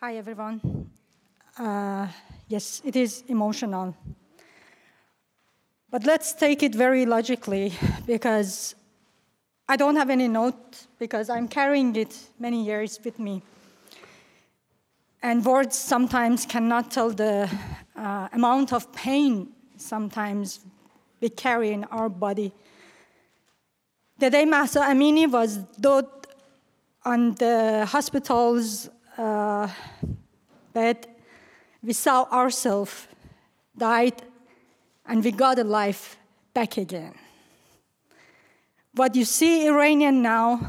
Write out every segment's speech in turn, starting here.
Hi, everyone. Uh, yes, it is emotional. But let's take it very logically because I don't have any note because I'm carrying it many years with me. And words sometimes cannot tell the uh, amount of pain sometimes we carry in our body. The day Mahsa Amini was dead on the hospital's uh, bed, we saw ourselves died and we got a life back again. What you see Iranian now,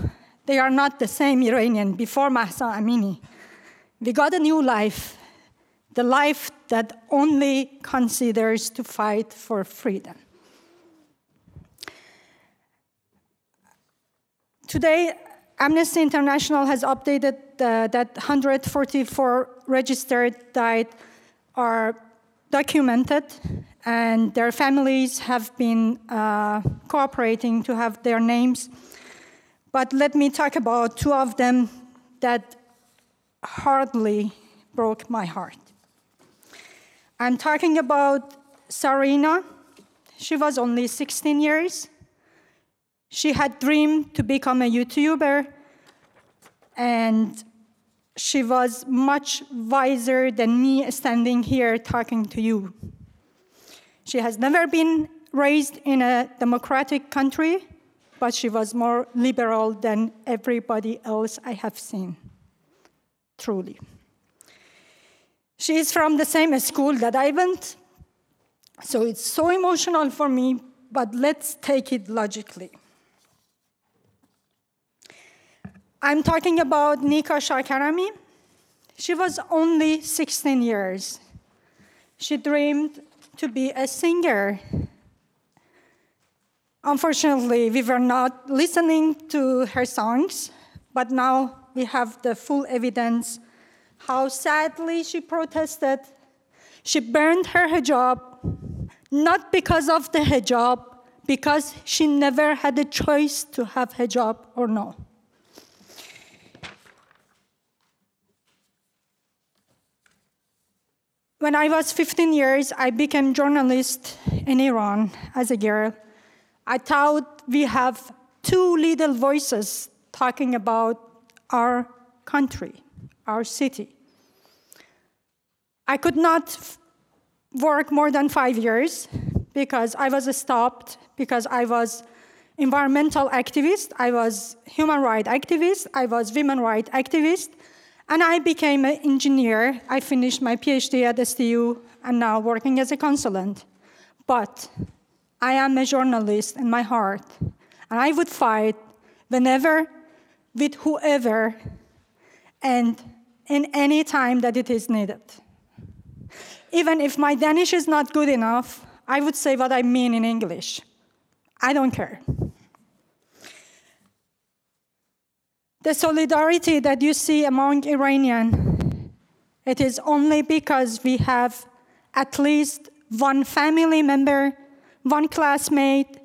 they are not the same Iranian before Mahsa Amini. We got a new life, the life that only considers to fight for freedom. Today, Amnesty International has updated uh, that 144 registered died are documented, and their families have been uh, cooperating to have their names. But let me talk about two of them that hardly broke my heart. I'm talking about Sarina. She was only 16 years. She had dreamed to become a YouTuber, and she was much wiser than me standing here talking to you. She has never been raised in a democratic country, but she was more liberal than everybody else I have seen, truly. She is from the same school that I went, so it's so emotional for me, but let's take it logically. I'm talking about Nika Shakarami. She was only 16 years. She dreamed to be a singer. Unfortunately, we were not listening to her songs, but now we have the full evidence how sadly she protested. She burned her hijab, not because of the hijab, because she never had a choice to have hijab or no. When I was 15 years, I became journalist in Iran as a girl. I thought we have two little voices talking about our country, our city. I could not work more than five years because I was stopped because I was environmental activist, I was human rights activist, I was women rights activist, and I became an engineer. I finished my PhD at STU and now working as a consultant. But I am a journalist in my heart, and I would fight whenever, with whoever, and in any time that it is needed. Even if my Danish is not good enough, I would say what I mean in English. I don't care. The solidarity that you see among Iranian, it is only because we have at least one family member, one classmate,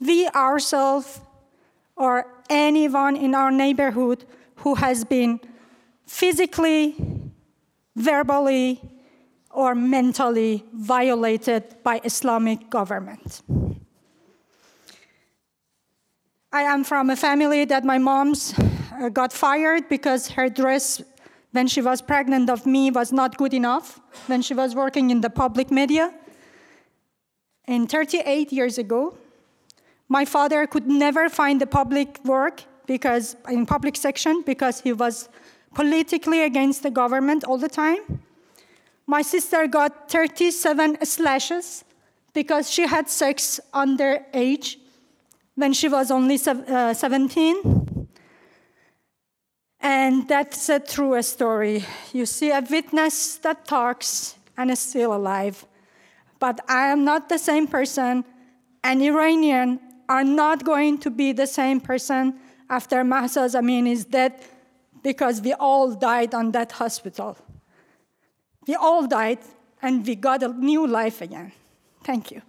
we ourselves, or anyone in our neighborhood who has been physically, verbally, or mentally violated by Islamic government. I am from a family that my mom's got fired because her dress when she was pregnant of me was not good enough when she was working in the public media. And 38 years ago, my father could never find the public work because in public section because he was politically against the government all the time. My sister got 37 slashes because she had sex under age when she was only uh, 17. And that's a true story. You see a witness that talks and is still alive. But I am not the same person, and Iranian are not going to be the same person after Mahsa Amini is dead because we all died on that hospital. We all died, and we got a new life again. Thank you.